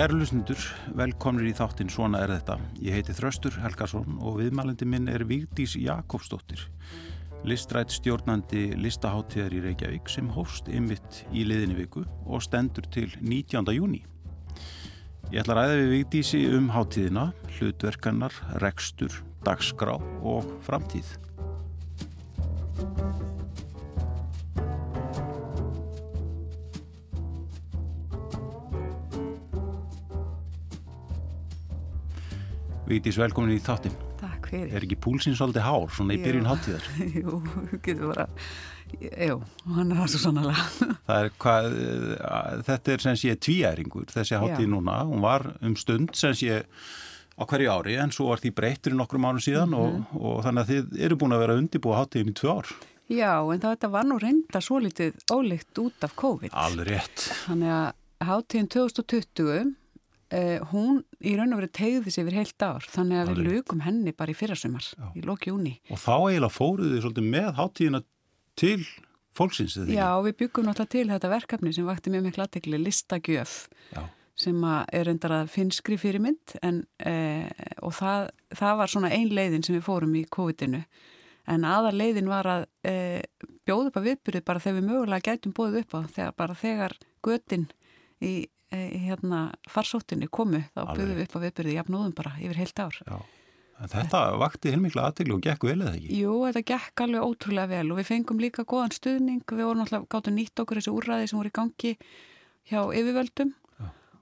Kæru lusnundur, velkomnir í þáttinn Svona er þetta. Ég heiti Þröstur Helgarsson og viðmælandi minn er Vigdís Jakobsdóttir, listrætt stjórnandi listaháttíðar í Reykjavík sem hófst ymitt í liðinni viku og stendur til 19. júni. Ég ætla að ræða við Vigdísi um háttíðina, hlutverkannar, rekstur, dagskrá og framtíð. Vigdís, velkomin í þáttin. Takk fyrir. Er ekki púlsinn svolítið hár, svona í byrjun háttíðar? Jú, getur bara, jú, hann er það svo sannlega. Það er hvað, eh, þetta er sem sé tvíæringur, þessi háttíð núna. Hún var um stund sem sé á hverju ári en svo var því breyttur í nokkrum árum síðan og, Mhm. og þannig að þið eru búin að vera að undirbúa háttíðin í tvö ár. Já, en það var nú reynda svo litið ólíkt út af COVID. Alveg rétt. Þannig að hátíðin 2020, eh, hún í raun og verið tegði sig yfir heilt ár. Þannig að við lukum henni bara í fyrrasumar, í loki júni. Og þá eiginlega fóruð þið svolítið með háttíðina til fólksins, eða Já, við byggum náttúrulega til þetta verkefni sem vakti mjög miklu aðtekli listagjöf. Já. sem er reyndar að finskri fyrirmynd en, e, og það, það var svona ein leiðin sem við fórum í COVID-inu en aðar leiðin var að e, bjóða upp að viðbyrði bara þegar við mögulega gætum bóðið upp á þegar bara þegar götin í hérna farsóttinni komu þá bjóðum við upp að viðbyrði jafnóðum bara yfir heilt ár. Já. Þetta vakti heilmikla aðteglu og gekk vel eða ekki? Jú, þetta gekk alveg ótrúlega vel og við fengum líka góðan stuðning, við vorum alltaf gáttum nýtt okkur þessi úrræði sem voru í gangi hjá yfirvöldum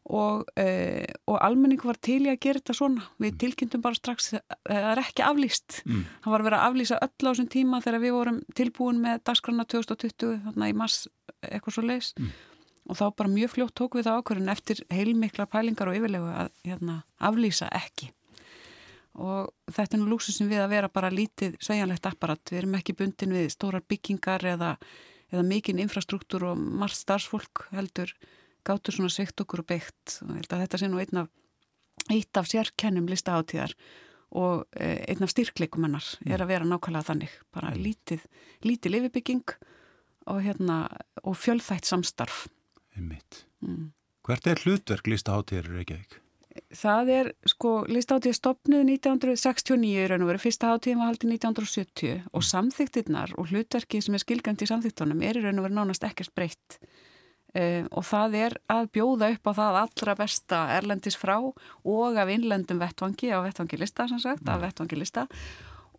og, e, og almenning var til í að gera þetta svona. Við tilkynntum bara strax að það er ekki aflýst. Mm. Það var að vera að aflýsa öll á þessum tíma þegar við vorum tilbúin með dagskrána 2020, þarna í mass eitthvað svo leis. Mm. Og þá bara mjög fljótt tók við það ákvörðin eftir heilmikla pælingar og yfirlegu að hérna, aflýsa ekki. Og þetta er nú lúksusum við að vera bara lítið sveigjanlegt apparat. Við erum ekki bundin við stórar byggingar eða, eða mikinn infrastruktúr og margt starfsfólk heldur gátur svona sveikt okkur og beitt. Og þetta sé nú einn af, eitt af sérkennum listaháttíðar og eh, einn af styrkleikum hennar er að vera nákvæmlega þannig. Bara lítið, lítið lifibygging og, hérna, og fjölþætt samstarf. Einmitt. Mm. Hvert er hlutverk listaháttíðar í Reykjavík? Það er, sko, listaháttíð stopnuð 1969 í raun og veru, fyrsta hátíðin var haldið 1970 og samþyktirnar og hlutverkið sem er skilgjönd í samþyktunum er í raun og veru nánast ekkert breytt uh, og það er að bjóða upp á það allra besta erlendis frá og af innlendum vettvangi, á vettvangi lista sem sagt, af vettvangi lista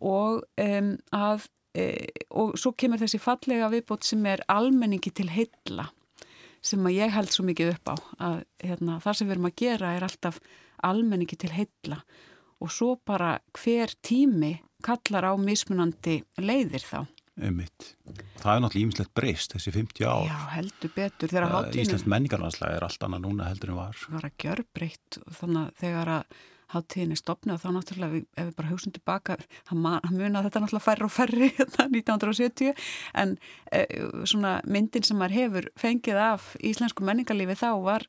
og um, að uh, og svo kemur þessi fallega viðbót sem er almenningi til heilla sem að ég held svo mikið upp á að hérna, það sem við erum að gera er alltaf almenningi til heilla og svo bara hver tími kallar á mismunandi leiðir þá. Einmitt. Það er náttúrulega ímislegt breyst þessi 50 ár. Já, heldur betur hátíðin Íslands menningarlandslega er allt annað núna heldur en var. var að gjörbreytt og þannig að þegar að hátíðin er stopnað þá náttúrulega við, ef við bara hugsun tilbaka hann muna þetta náttúrulega færri og færri hérna 1970 en e, svona myndin sem maður hefur fengið af íslensku menningarlífi þá var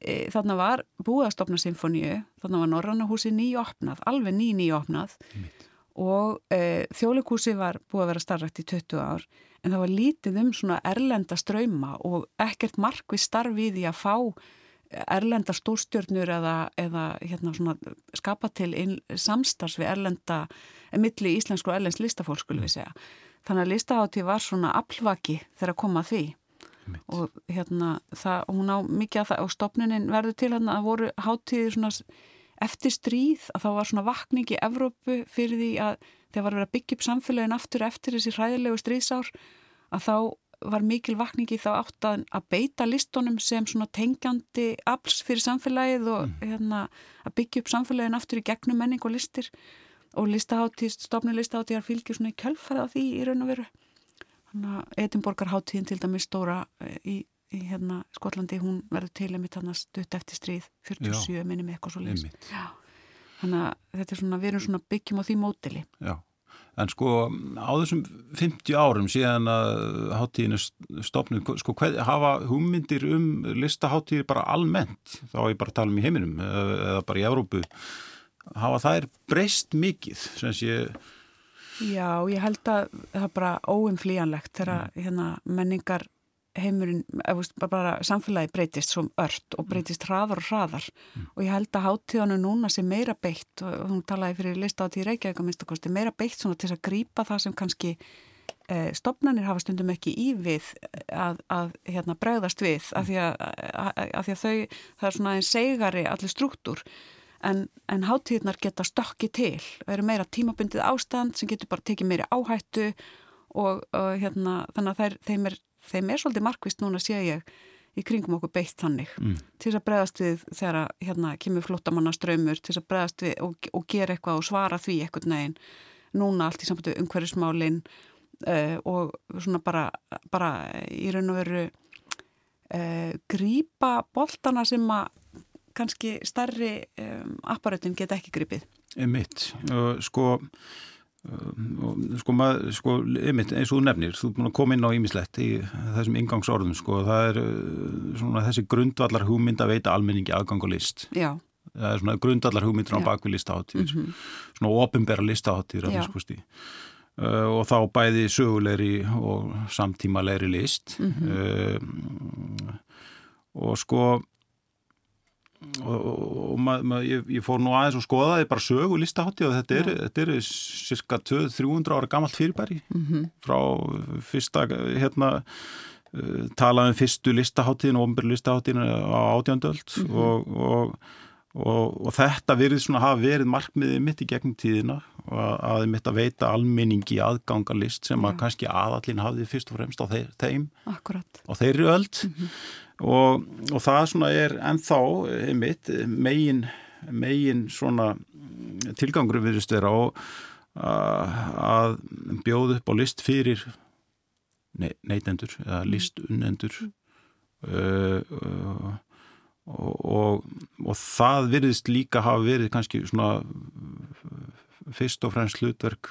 e, þarna var stopna symfóníu, þarna var Norrannahúsi nýjopnað, alveg ný nýjopnað og e, þjólikúsi var búið að vera starrætt í 20 ár en það var lítið um svona erlenda ströyma og ekkert markvið starfið í að fá erlenda stórstjörnur eða, eða hérna svona, skapa til inn, samstars við erlenda milli íslensku og erlends listafólk skulum við segja. Þannig að listahátti var svona aflvaki þegar að koma að því Einmitt. og hérna það, hún á mikið að það og stopnunin verður til hérna að voru hátíðir svona eftir stríð að þá var svona vakning í Evrópu fyrir því að þegar var verið að byggja upp samfélagin aftur eftir þessi hræðilegu stríðsár að þá var mikil vakningi þá átt að, að beita listunum sem svona tengjandi afls fyrir samfélagið og hérna, að byggja upp samfélagin aftur í gegnum menning og listir og listaháttíð, stofni listaháttíðar fylgjur svona í kjölfæða því í raun og veru. Þannig að Edinborgarháttíðin til dæmis stóra eh, í, í hérna Skotlandi, hún verður til einmitt hann að stutt eftir stríð 47 minni með eitthvað svo. Einmitt. Þannig að þetta er svona, við erum svona byggjum á því mótili. Já. En sko á þessum 50 árum síðan að háttíðinu stopnum, sko hvað, hafa hugmyndir um listaháttíðir bara almennt, þá er ég bara að tala um í heiminum eða bara í Evrópu, hafa þær breyst mikið, sem sé, Já, ég held að það er bara óumflýjanlegt þegar hérna, menningar heimurinn, eða bara samfélagi breytist svo ört og breytist hraðar og hraðar. Mm. og ég held að hátíðanu núna sem meira beitt og hún talaði fyrir lista á tíð Reykjavík að minnst okkur, meira beitt svona til að grípa það sem kannski eh, stopnarnir hafa stundum ekki í við að, að hérna, bregðast við af því að, að, að því þau, það er svona einn segari allir struktúr. En, en hátíðnar geta stokki til og eru meira tímabundið ástand sem getur bara tekið meiri áhættu og, og hérna, þannig að þeir, þeim er þeim er svolítið markvist núna sé ég í kringum okkur beitt þannig mm. til þess að bregðast við þegar hérna kemur flottamannaströymur til þess að bregðast við og, og gera eitthvað og svara því eitthvað neginn núna allt í samfættu umhverjusmálin uh, eh, og svona bara, bara í raun og veru uh, grípa boltana sem að kannski starri um, apparutin geta ekki grípið. Mitt, sko sko, mað, sko einmitt, eins og þú nefnir, þú er búin að koma inn á ímislegt í þessum ingangsorðum sko, það er uh, svona þessi grundvallar hugmynd að veita almenningi aðgang og list Já. það er svona grundvallar hugmyndir á bakvið listaháttíðir mm -hmm. svona ofinbæra listaháttíðir uh, og þá bæði sögulegri og samtímalegri list mm -hmm. uh, og sko og, og mað, mað, ég, ég fór nú aðeins og skoðaði bara sögu listahátti og þetta er, þetta er cirka 200-300 ára gammalt fyrirbæri mm -hmm. frá fyrsta hérna uh, talaðum fyrstu listaháttin og ofnbjörn listaháttin á átjandöld mm -hmm. og, og, og þetta verið svona hafa verið markmiðið mitt í gegnum tíðina og að mitt að veita almenningi aðgangalist sem að kannski aðallin hafði fyrst og fremst á þeim Akkurat. á þeirri öld mm -hmm og, og það svona er ennþá einmitt megin, megin svona tilgangur viðrist vera og að bjóða upp á list fyrir neytendur eða mm. listunnendur uh, uh, og, og, og það virðist líka hafa verið kannski svona fyrst og fremst hlutverk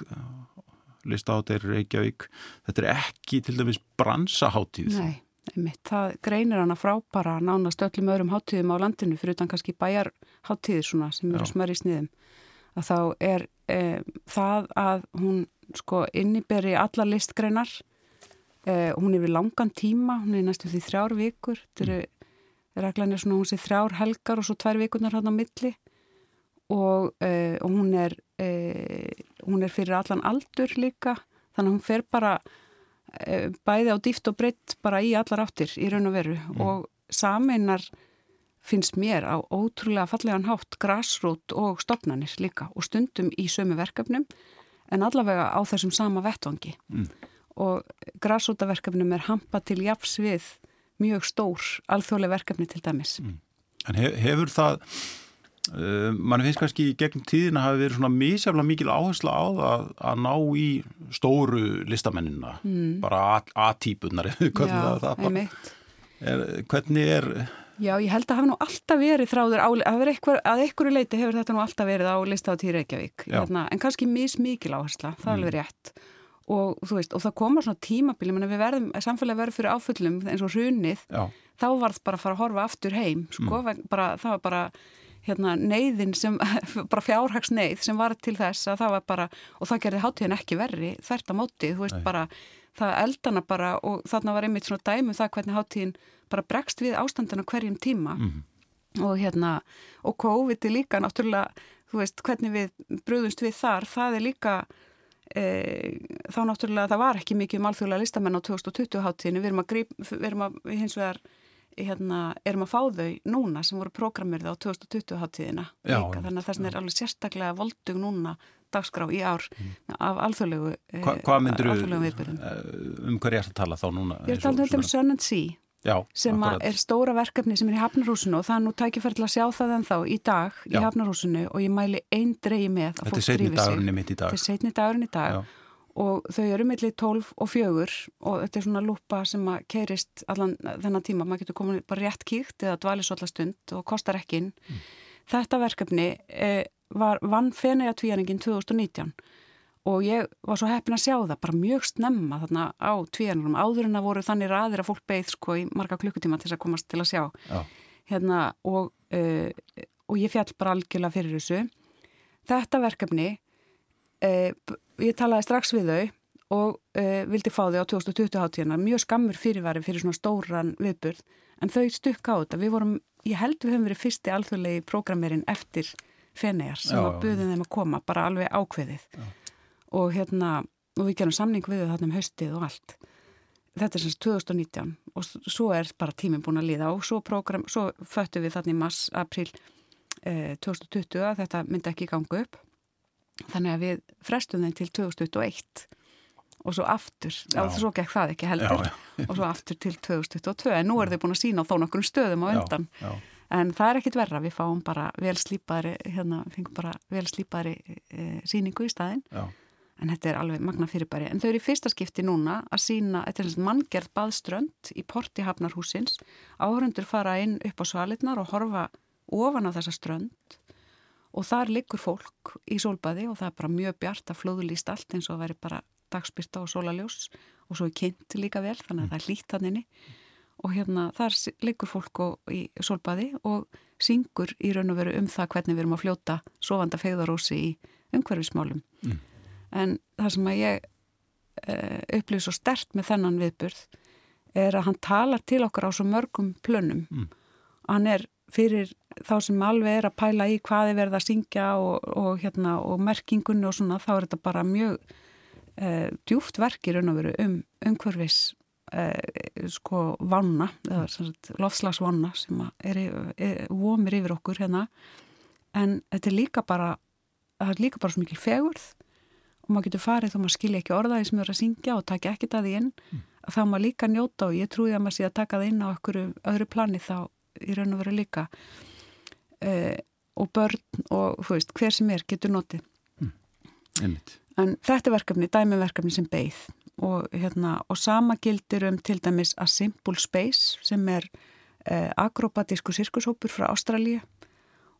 listaháttir Reykjavík. Þetta er ekki til dæmis bransaháttíð Nei Einmitt, það greinir hana frábara nánast öllum öðrum háttíðum á landinu fyrir utan kannski bæjarháttíðir svona sem eru smöri í sniðum. Að þá er e, það að hún sko inniberi alla listgreinar e, hún er við langan tíma hún er næstu því þrjár vikur þetta mm. reglanir svona hún sé þrjár helgar og svo tvær vikurnar hann á milli. Og, e, og hún er hún er fyrir allan aldur líka þannig að hún fer bara bæði á dýft og breytt bara í allar áttir í raun og veru mm. og sameinar finnst mér á ótrúlega fallegan hátt grassrút og stopnarnir líka og stundum í sömu verkefnum en allavega á þessum sama vettvangi mm. og grassrútaverkefnum er hampa til jafs við mjög stór alþjóðlega verkefni til dæmis. Mm. En hefur það Uh, mann finnst kannski í gegnum tíðina hafi verið svona mísjaflega mikil áhersla á það að ná í stóru listamennina mm. bara A-típunar hvernig er Já, ég held að hafa nú alltaf verið þráður á, að, eitthvað, að einhverju leiti hefur þetta nú alltaf verið á lista á tíð Reykjavík hérna, en kannski mísmikil áhersla, það er alveg mm. rétt og þú veist, og það koma svona tímabili við verðum, samfélagi verður fyrir áfullum eins og hrunið, Já. þá var það bara að fara að horfa aftur heim, sko, mm. bara, það var bara hérna neyðin sem, bara fjárhagsneyð sem var til þess að það var bara, og það gerði hátíðin ekki verri þert að mótið, þú veist Nei. bara það eldana bara og þarna var einmitt svona dæmu um það hvernig hátíðin bara bregst við ástandana hverjum tíma mm -hmm. og hérna, og COVID er líka náttúrulega, þú veist, hvernig við bröðumst við þar, það er líka e, þá náttúrulega það var ekki mikið um alþjóðlega listamenn á 2020 hátíðinu, við erum að, gríp, við erum að hins vegar hérna, erum að fá þau núna sem voru prógramirði á 2020 hátíðina Já, líka, þannig að þess er alveg sérstaklega voldug núna dagskrá í ár mm. af alþjóðlegu Hva, Hvað myndir þú um hverja er það að tala þá núna? Ég er að tala um Sun and Sea Já, sem er stóra verkefni sem er í Hafnarhúsinu og það er nú tækifært til að sjá það en þá í dag í Já. Hafnarhúsinu og ég mæli einn dreyji með að fólk drífi sig. Þetta er setni dagurinn í dag Já og þau eru millir 12 og 4 og þetta er svona lúpa sem að keirist allan þennan tíma, maður getur komin bara rétt kýkt eða dvalis allar stund og kostar ekki inn. Mm. Þetta verkefni eh, var vann fenega tvíjarningin 2019 og ég var svo heppin að sjá það bara mjög snemma þarna á tvíjarningum áður en að voru þannig raðir að fólk beigð sko í marga klukkutíma til þess að komast til að sjá Já. hérna og, eh, og ég fjall bara algjörlega fyrir þessu. Þetta verkefni eh, ég talaði strax við þau og uh, vildi fá þau á 2020 hátíðina mjög skammur fyrirværi fyrir svona stóran viðburð. En þau stukka á þetta. Við vorum, ég held við höfum verið fyrsti alþjóðlegi prógramerinn eftir Fenegar sem að buðum þeim að koma bara alveg ákveðið. Já. og hérna og við gerum samning við þau þarna um haustið og allt. Þetta er semst 2019 og svo er bara tíminn búin að líða. Og svo, svo föttu við þarna í mars, april eh, 2020 að þetta myndi ekki ganga upp þannig að við frestum þeim til 2021 og svo aftur, já. og svo gekk það ekki heldur. Já, já. og svo aftur til 2022 en nú er þau búin að sína á þó nokkur stöðum á undan. en það er ekkit verra, við fáum bara vel slípari hérna, fengum bara vel slípari e, síningu í staðin en þetta er alveg magna fyrirbæri. En þau eru í fyrsta skipti núna að sína manngerð baðströnd í porti Hafnarhúsins áhörundur fara inn upp á svalitnar og horfa ofan á þessa strönd og þar liggur fólk í sólbaði og það er bara mjög bjart að flóðlýst allt eins og að veri bara dagspyrta og sólaljós og svo er kynnt líka vel þannig að það er lít hann inni og hérna þar liggur fólk í sólbaði og syngur í raun og veru um það hvernig við erum að fljóta sofanda fegðarósi í umhverfismálum mm. en það sem að ég uh, upplýði svo stert með þennan viðburð er að hann talar til okkar á svo mörgum plönum mm. hann er fyrir þá sem alveg er að pæla í hvað er verið að syngja og, og, hérna, og merkingunni og svona, þá er þetta bara mjög uh, djúft verkir um umhverfis uh, sko vanna, lofslagsvanna sem er, er vomir yfir okkur hérna. En þetta er líka bara það er líka bara svo mikil fegurð og maður getur farið þá maður skilja ekki orðaði sem eru að syngja og taka ekki það í inn. Mm. að þá maður líka njóta og ég trúi að maður sé að taka það inn á öðru plani þá í raun og veru líka uh, og börn og veist, hver sem er getur notið mm. en þetta er verkefni, dæmiverkefni sem beigð og, hérna, og sama gildir um til dæmis A Simple Space sem er uh, akrobatísku sirkushópur frá Ástralja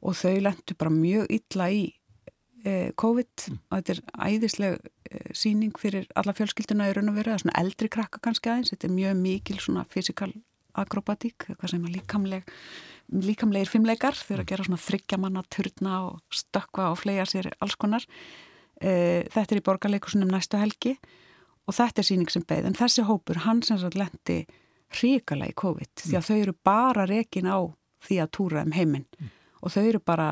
og þau lendur bara mjög illa í uh, COVID mm. og þetta er æðisleg síning fyrir alla fjölskylduna í raun og veru, það er svona eldri krakka kannski aðeins, þetta er mjög mikil svona fysikal akrobatík, eitthvað sem er líkamleg líkamlegir fimmleikar þau eru að gera svona þryggjamanna, turna og stökka og flega sér alls konar. E, þetta er í borgarleikusunum næstu helgi og þetta er síning sem beð en þessi hópur, hann sem sagt lendi ríkala í COVID mm. því að þau eru bara rekin á því að túra um heiminn. Mm. og þau eru bara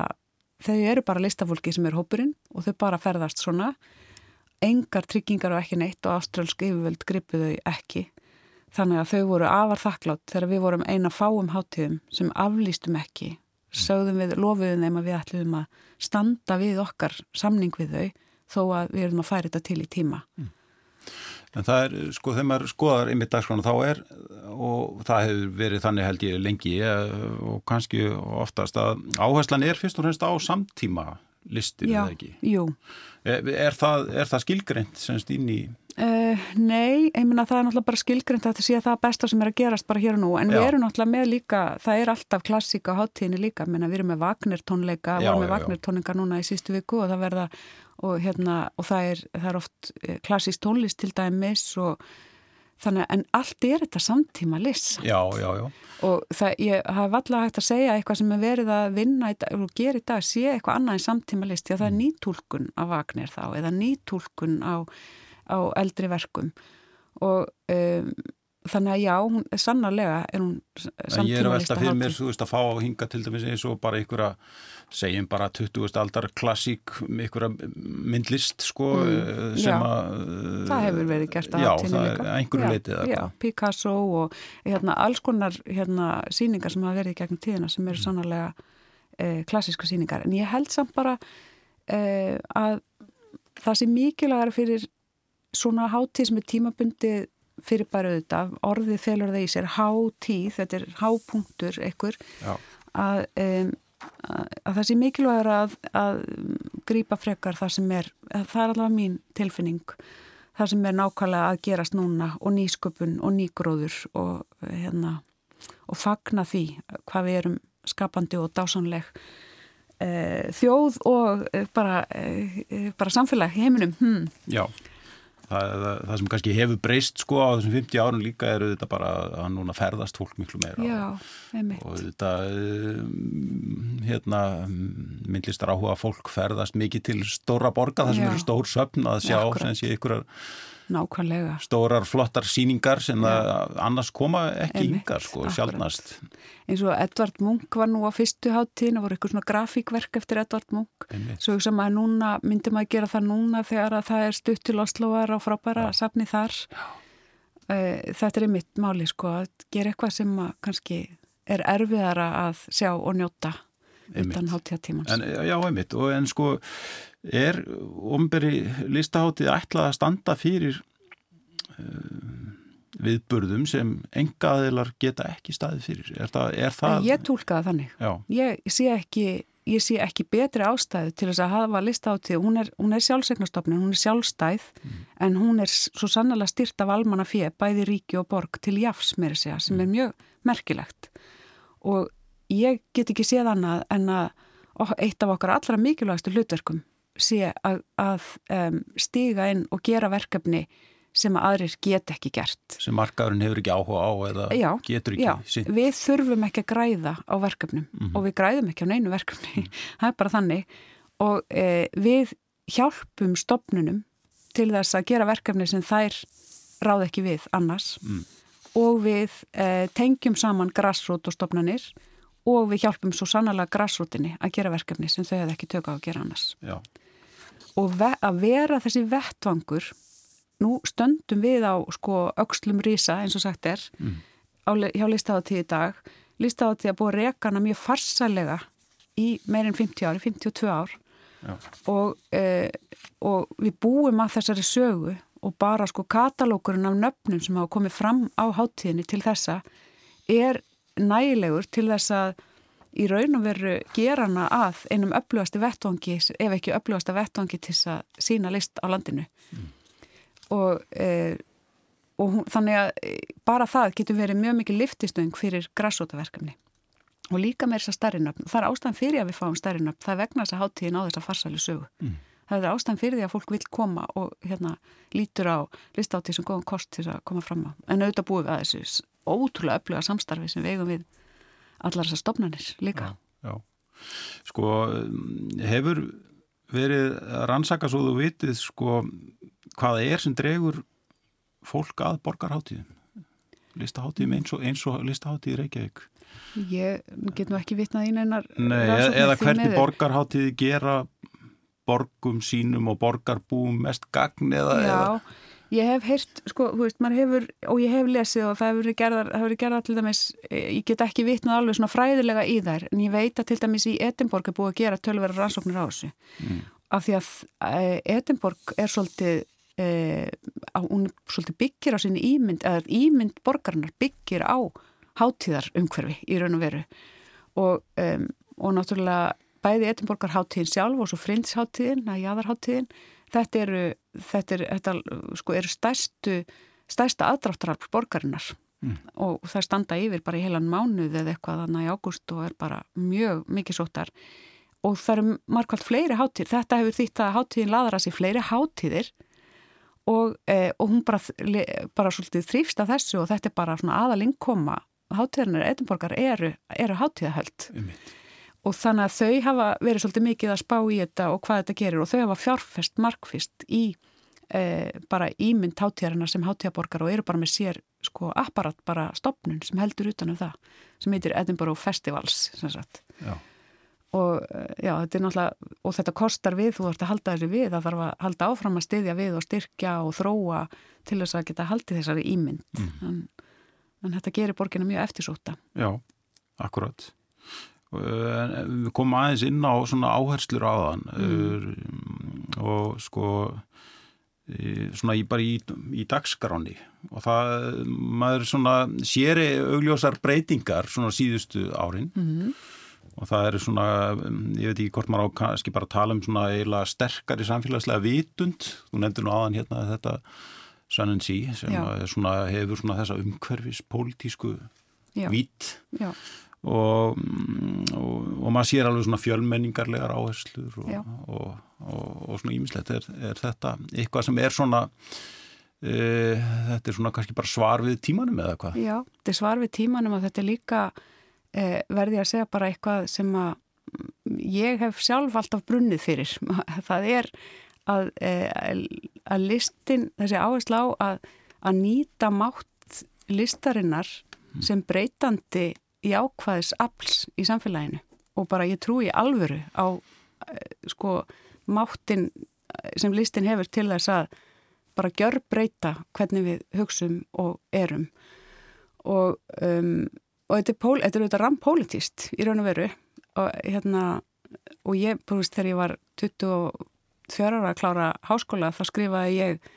bara listafólki sem er hópurinn og þau bara ferðast svona. Engar tryggingar og ekki neitt og ástrálsk yfirvöld gripuðu ekki Þannig að þau voru afar þakklátt þegar við vorum eina fáum hátíðum sem aflýstum ekki. Sögðum við, lofuðum þeim að við ætlum að standa við okkar samning við þau þó að við erum að færa þetta til í tíma. Mm. En það er, sko, þegar maður skoðar yfir dagskrána þá er, og það hefur verið þannig held ég lengi og kannski oftast að áherslan er fyrst og fremst á samtíma listir, eða ekki? Jú. Er, er það, það skilgreynd semst inn í Uh, nei, ég minna það er náttúrulega bara skilgreynd að þetta sé að það besta sem er að gerast bara hér og nú, en já. við erum náttúrulega með líka það er alltaf klassíka háttíðinni líka. Minna, við erum með Wagner tónleika, við erum með Wagner tónleika núna í sístu viku og það verða og, hérna, og það, er, það er oft eh, klassísk tónlist til dæmis og þannig en allt er þetta samtíma liss Já, já, já. Og það, ég hafa alltaf hægt að segja eitthvað sem er verið að vinna og gera í dag, sé eitthvað annað en samtíma liss því að það er mm. nýtúlkun af Wagner þá eða nýtúlkun á á eldri verkum. Og um, þannig að já, hún, sannarlega er hún samtíma Ég er að velta fyrir mér, þú veist, að fá að hinga til dæmis eins og bara einhverja segjum bara 20. aldar klassík með einhverja myndlist sko mm, eh, sem að það hefur verið gert að já, það er einhverju leitið já, Picasso og hérna, alls konar hérna, síningar sem hafa verið gegnum tíðina sem eru mm. sannarlega eh, klassíska síningar en ég held samt bara eh, að það sé mikilvægara fyrir svona hátíð sem er tímabundi fyrir bara auðvitað, orðið felur það í sér hátíð, þetta er hápunktur ekkur að, um, að það sé mikilvægur að, að grýpa frekar það sem er, það er allavega mín tilfinning, það sem er nákvæmlega að gerast núna og nýsköpun og nýgróður og hérna og fagna því hvað við erum skapandi og dásanleg e, þjóð og e, bara, e, bara samfélag heiminum. Hmm. Já. Það, það sem kannski hefur breyst sko á þessum 50 árun líka eru þetta bara að núna ferðast fólk miklu meira Já, og þetta hérna myndlistar áhuga fólk ferðast mikið til stóra borga þar sem eru stór söpn að sjá sem sé ykkur Nákvæmlega. Stórar, flottar síningar sem annars koma ekki yngar, sko, sjálfnast. Eins og Edvard Munch var nú á fyrstu háttíðin, það voru eitthvað svona grafíkverk eftir Edvard Munch. Svo sem að núna, myndum að gera það núna þegar að það er stutt til Osloar og frábæra ja. safni þar. Já. Þetta er einmitt máli, sko, að gera eitthvað sem kannski er erfiðara að sjá og njóta utan hátíðatímans. Já, einmitt, og en sko er omberi listaháttið ætlað að standa fyrir uh, viðburðum sem engaðilar geta ekki staðið fyrir? Er það, er það... Ég tólkaði þannig. Já. Ég sé ekki ég sé ekki betri ástæðu til þess að hafa listaháttið, hún er, er sjálfsegnastofnun, hún er sjálfstæð mm. en hún er svo sannlega styrt af almanna fjö, bæði ríki og borg til jafs með þess að sem mm. er mjög merkilegt og ég get ekki séð annað en að eitt af okkar allra mikilvægastu hlutverkum sé að, að um, stiga inn og gera verkefni sem að aðrir get ekki gert. Sem markaðurinn hefur ekki áhuga á eða já, getur ekki já, sínt. Við þurfum ekki að græða á verkefnum mm -hmm. og við græðum ekki á neinu verkefni. Mm -hmm. Það er bara þannig og e, við hjálpum stopnunum til þess að gera verkefni sem þær ráð ekki við annars mm. og við e, tengjum saman grassrút og stopnanir og við hjálpum svo sannlega grassrútinni að gera verkefni sem þau hefði ekki tökka á að gera annars. Já. Og að vera þessi vettvangur, nú stöndum við á sko aukslum rísa eins og sagt er mm. á, hjá listáðatíð í dag, listáðatíð að búa rekana mjög farsalega í meirinn 50 ári, 52 ár og, e, og við búum að þessari sögu og bara sko katalókurinn af nöfnum sem hafa komið fram á háttíðinni til þessa er nægilegur til þess að í raun og veru gera hana að einum upplöðasti vettvangi, ef ekki upplöðasta vettvangi til þess að sína list á landinu. Mm. og, e, og hún, þannig að e, bara það getur verið mjög mikið liftistöng fyrir græsótaverkefni og líka með þess að stærrinöfn það er ástæðan fyrir að við fáum stærrinöfn það vegna þess að háttíðin á þess að farsæli sögu. Mm. það er ástæðan fyrir því að fólk vil koma og hérna lítur á listáttið sem góðum kost til að koma fram á. En auðvitað búið að þessu ótrúlega öfluga samstarfi sem við eigum við allar þessar stopnarnir líka. Já, já. Sko, hefur verið rannsaka svo þú vitið sko hvaða er sem dregur fólk að borgarháttíðum? Listaháttíðum eins og, og listaháttíði Reykjavík? Ég get nú ekki vitnað í neinar Nei, eða hvernig borgarháttíði gera borgum sínum og borgarbúum mest gagn eða... Já, eða Ég hef heyrt, sko, þú veist, maður hefur, og ég hef lesið og það hefur verið gerðar, það hefur verið gerðar til dæmis, eh, ég get ekki vitnað alveg svona fræðilega í þær, en ég veit að til dæmis í Edinborg er búið að gera tölverðar rannsóknir á þessu. Mm. Af því að e, Edinborg er svolítið, e, hún svolítið byggir á sinni ímynd, eða ímynd borgarinnar byggir á hátíðar umhverfi í raun og veru. Og, um, og náttúrulega bæði Edinborgar hátíðin sjálf og svo frindsháttíðin, að jáðarháttíðin, þetta eru, þetta eru, þetta, sko, eru stærstu, stærsta aðdráttaralp borgarinnar. Mm. og það standa yfir bara í heilan mánuð eða eitthvað þannig í ágúst og er bara mjög mikið sóttar. Og það eru markvælt fleiri hátíðir, þetta hefur þýtt að hátíðin laðar að sér fleiri hátíðir. Og, e, og hún bara, bara svolítið þrýfst af þessu og þetta er bara svona aðalinkoma hátíðarnir Edinborgar eru, eru hátíðahöld. Um og þannig að þau hafa verið svolítið mikið að spá í þetta og hvað þetta gerir. Og þau hafa fjárfest markfist í e, bara ímynd hátíðarina sem hátíðaborgar og eru bara með sér sko apparat bara stopnun sem heldur utanum það sem heitir Edinburgh Festivals já. og e, já þetta er náttúrulega og þetta kostar við, þú ert að halda þessu við það þarf að halda áfram að styðja við og styrkja og þróa til þess að geta haldið þessari ímynd. Mm. en, en þetta gerir borgina mjög eftirsóta Já, akkurat við komum aðeins inn á svona áherslur á þann mm. og sko svona í, bara í, í dagskráni og það, maður svona séri augljósar breytingar svona síðustu árin. Mm. og það eru svona, ég veit ekki hvort maður á kannski bara tala um svona eiginlega sterkari samfélagslega vitund, þú nefndir nú aðan hérna þetta Sannin Sí sem svona, hefur svona þessa umhverfis pólitísku vít. Já og, og, og maður sér alveg svona fjölmenningarlegar áherslur og, og svona ímislegt er, er þetta eitthvað sem er svona e, þetta er svona kannski bara svar við tímanum eða hvað? Já, þetta er svar við tímanum og þetta er líka e, verði að segja bara eitthvað sem að ég hef sjálf alltaf brunnið fyrir. Það er að e, að listin, þessi áherslu á að, að nýta mátt listarinnar sem breytandi jákvæðis afls í samfélaginu og bara ég trúi alvöru á sko máttin sem listin hefur til þess að bara gjör breyta hvernig við hugsum og erum og, um, og þetta er, pól, þetta er auðvitað rampólitist í raun og veru og hérna og ég, búist, þegar ég var 24 ára að klára háskóla þá skrifaði ég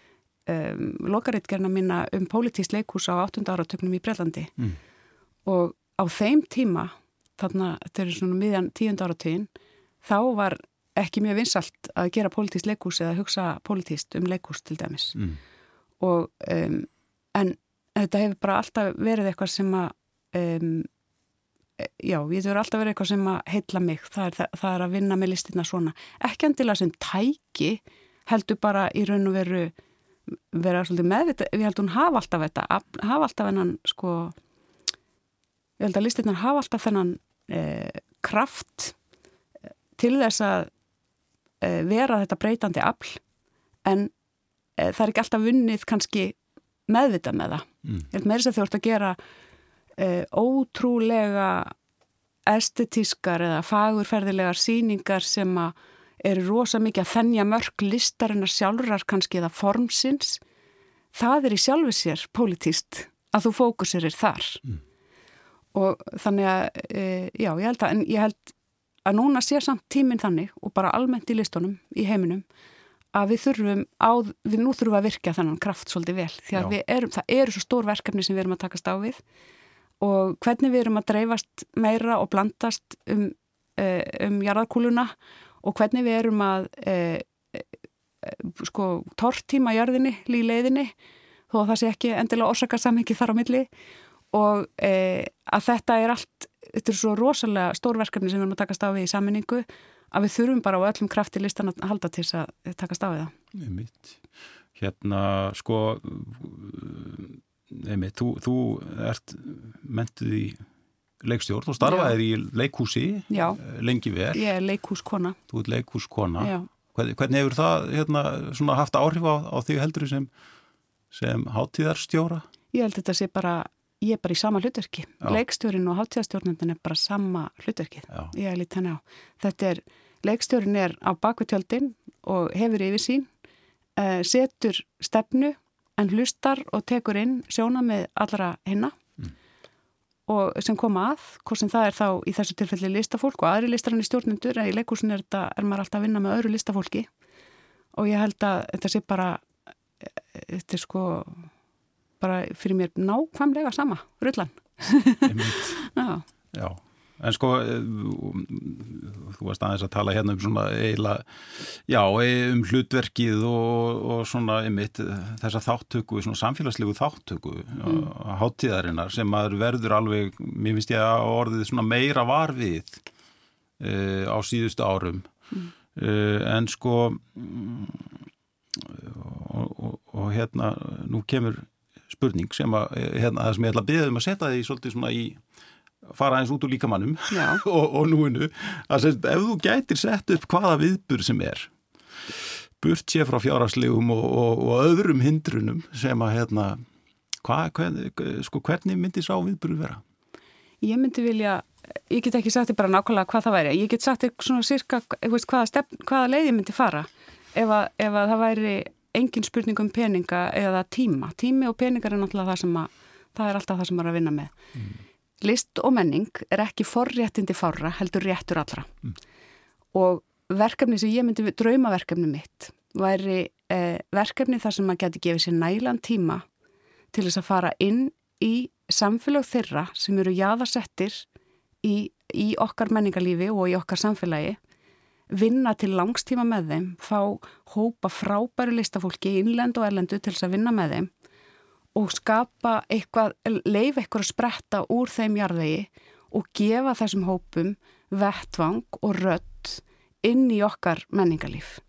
um, lokarittgerna mína um pólitist leikús á 8. áratöknum í Brellandi mm. og á þeim tíma þarna, þetta er svona miðjan 10. áratugin þá var ekki mjög vinsalt að gera politíst leikús eða hugsa politíst um leikús til dæmis mm. og um, en þetta hefur bara alltaf verið eitthvað sem að um, já, ég hefur alltaf verið eitthvað sem að heitla mig, það er, það, það er að vinna með listina svona, ekki endilega sem tæki heldur bara í raun og veru vera svolítið meðvita, við heldum hafa alltaf þetta, hafa alltaf hennan sko ég held að listinnar hafa alltaf þennan eh, kraft eh, til þess að Eh, vera þetta breytandi afl en e, það er ekki alltaf vunnið kannski meðvita með það. Mm. Ég held með þess að þú ert að gera e, ótrúlega estetískar eða fagurferðilegar síningar sem eru rosa mikið að þennja mörg listarinnar sjálfurar kannski eða formsins. Það er í sjálfu sér politist að þú fókusirir þar. Mm. Og þannig að, e, já, ég held að, en ég held að núna sé samt tíminn þannig og bara almennt í listunum í heiminum að við þurfum á, við nú þurfum að virka þannan kraft svolítið vel. Því að erum, það eru svo stór verkefni sem við erum að takast á við. Og hvernig við erum að dreifast meira og blandast um, eh, um jarðarkúluna og hvernig við erum að e, e, sko tortíma jörðinni líleiðinni þó að það sé ekki endilega orsakasamhengi þar á milli. Og e, að þetta er allt þetta er svo rosalega stórverkefni sem við erum að takast á við í saminningu að við þurfum bara á öllum krafti listan að halda til þess að takast á við það Einmitt. Hérna sko einmitt, þú, þú ert mentuð í leikstjórn og starfaðir í leikhúsi Já. lengi vel Ég er leikhúskona Þú ert leikhúskona Já. Hvernig hefur það hérna, haft áhrif á, á því heldur sem, sem hátíðarstjóra? Ég held þetta sé bara ég er bara í sama hlutverki. Leikstjórin og hátíðastjórnendin er bara sama hlutverkið. Já. Ég er lítið henni á. Þetta er, leikstjórin er á bakvitjöldin og hefur yfir sín, uh, setur stefnu en hlustar og tekur inn sjóna með allra hinna mm. og sem koma að, hvort sem það er þá í þessu tilfelli listafólk og aðri listarann í stjórnendur, en í leikúsin er, þetta, er maður alltaf að vinna með öðru listafólki og ég held að þetta sé bara, eh, þetta er sko bara fyrir mér nákvæmlega sama, rullan. já. já, en sko eh, þú varst aðeins að tala hérna um svona eiginlega, já, um hlutverkið og, og svona einmitt þessa þáttöku, svona samfélagslegu þáttöku mm. háttíðarinnar sem maður verður alveg, mér finnst ég að orðið svona meira varfið uh, á síðustu árum mm. uh, en sko og, og, og hérna nú kemur spurning sem að, hérna, sem ég ætla að beða um að setja því svolítið svona í fara eins út úr líkamannum og, og núinu að sem, ef þú gætir sett upp hvaða viðbur sem er burt sé frá fjáraslegum og, og, og öðrum hindrunum sem að hérna hva, hvern, sko, hvernig myndi sá viðburu vera? Ég myndi vilja ég get ekki sagt þér bara nákvæmlega hvað það væri. Ég get sagt þér svona cirka hvaða, stefn, hvaða leið ég myndi fara. Ef að, ef að það væri engin spurning um peninga eða tíma. Tími og peningar er náttúrulega það sem að, það er alltaf það sem maður er að vinna með. Mm. List og menning er ekki forréttindi fára, heldur réttur allra. Mm. Og verkefni sem ég myndi, draumaverkefni mitt, væri eh, verkefni þar sem maður geti gefið sér nælan tíma til þess að fara inn í samfélag þeirra sem eru jáðarsettir í, í okkar menningarlífi og í okkar samfélagi vinna til langstíma með þeim, fá hópa frábæru listafólki innlend og erlendu til þess að vinna með þeim og skapa eitthvað, leif eitthvað að spretta úr þeim jarðvegi og gefa þessum hópum vettvang og rött inn í okkar menningarlíf.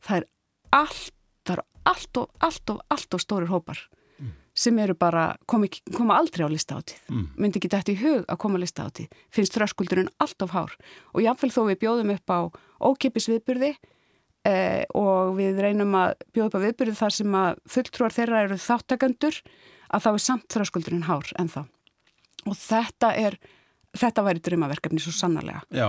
Það er allt, það er allt og allt og allt og stórir hópar sem eru bara, koma, koma aldrei á listaháttið, mm. myndi ekki dætt í hug að koma á listaháttið, finnst þröskuldurinn allt of hár og jáfnveil þó við bjóðum upp á ókipis viðburði eh, og við reynum að bjóða upp á viðbyrju þar sem að fulltrúar þeirra eru þáttakandur að þá er samt þröskuldurinn hár en þá. Og þetta er, þetta væri drömaverkefni svo sannarlega. Já.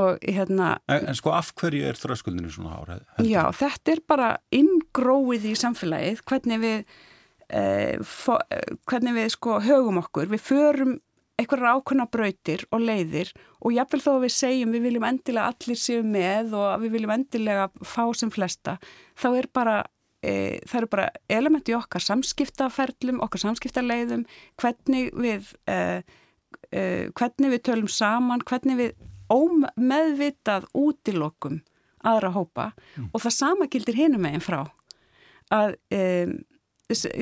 Og hérna... En, en sko af hverju er þröskuldurinn svona hár? Heldur? Já, þetta er bara inngróið í samfélagið, hvernig við, hvernig við sko högum okkur. Við förum einhverjar ákveðna brautir og leiðir og jáfnvel þó að við segjum við viljum endilega allir séu með og við viljum endilega fá sem flesta, þá er bara e, það eru bara elementi okkar samskiptaferlum, okkar samskiptaleiðum hvernig við e, e, hvernig við tölum saman hvernig við ómeðvitað útilokum aðra hópa mm. og það sama gildir hinum meginn frá að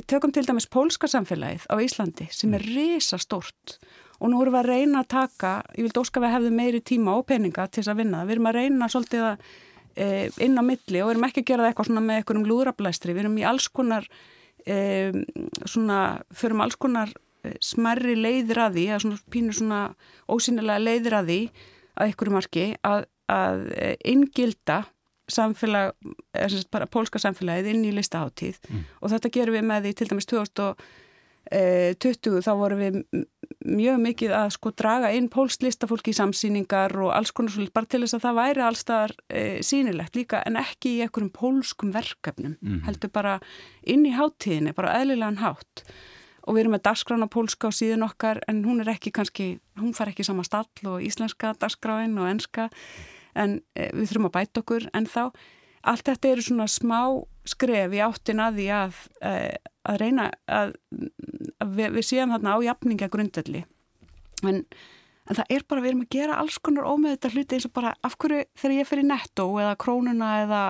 tökum til dæmis pólska samfélagið á Íslandi sem er mm. risa stort og nú erum við að reyna að taka, ég vil dóska við að hefðu meiri tíma og peninga til þess að vinna, við erum að reyna svolítið að e, inn á milli og við erum ekki að gera það eitthvað svona með einhverjum lúðrablæstri, við erum í alls konar e, svona, förum alls konar e, smerri leiðir að því, eða svona pínur svona ósynilega leiðir að því að einhverju marki að, að e, inngilda samfélag, eða bara pólska samfélagið inn í listaháttíð mm. og þetta gerum við með því til dæmis 2000 20 þá vorum við mjög mikið að sko draga inn pólslistafólki í samsýningar og alls konar svolítið bara til þess að það væri allstaðar e, sínilegt líka en ekki í einhverjum pólskum verkefnum mm. heldur bara inn í háttíðinni, bara eðlilegan hátt og við erum með dagskrána pólska á síðan okkar en hún er ekki kannski, hún far ekki sama stall og íslenska dagskráin og enska en e, við þurfum að bæta okkur en þá allt þetta eru svona smá skref í áttin að því að, eh, að reyna að, að við, við séum þarna á jafninga grundelli en, en það er bara við erum að gera alls konar ómeðþetta hluti eins og bara af hverju þegar ég fer í netto eða krónuna eða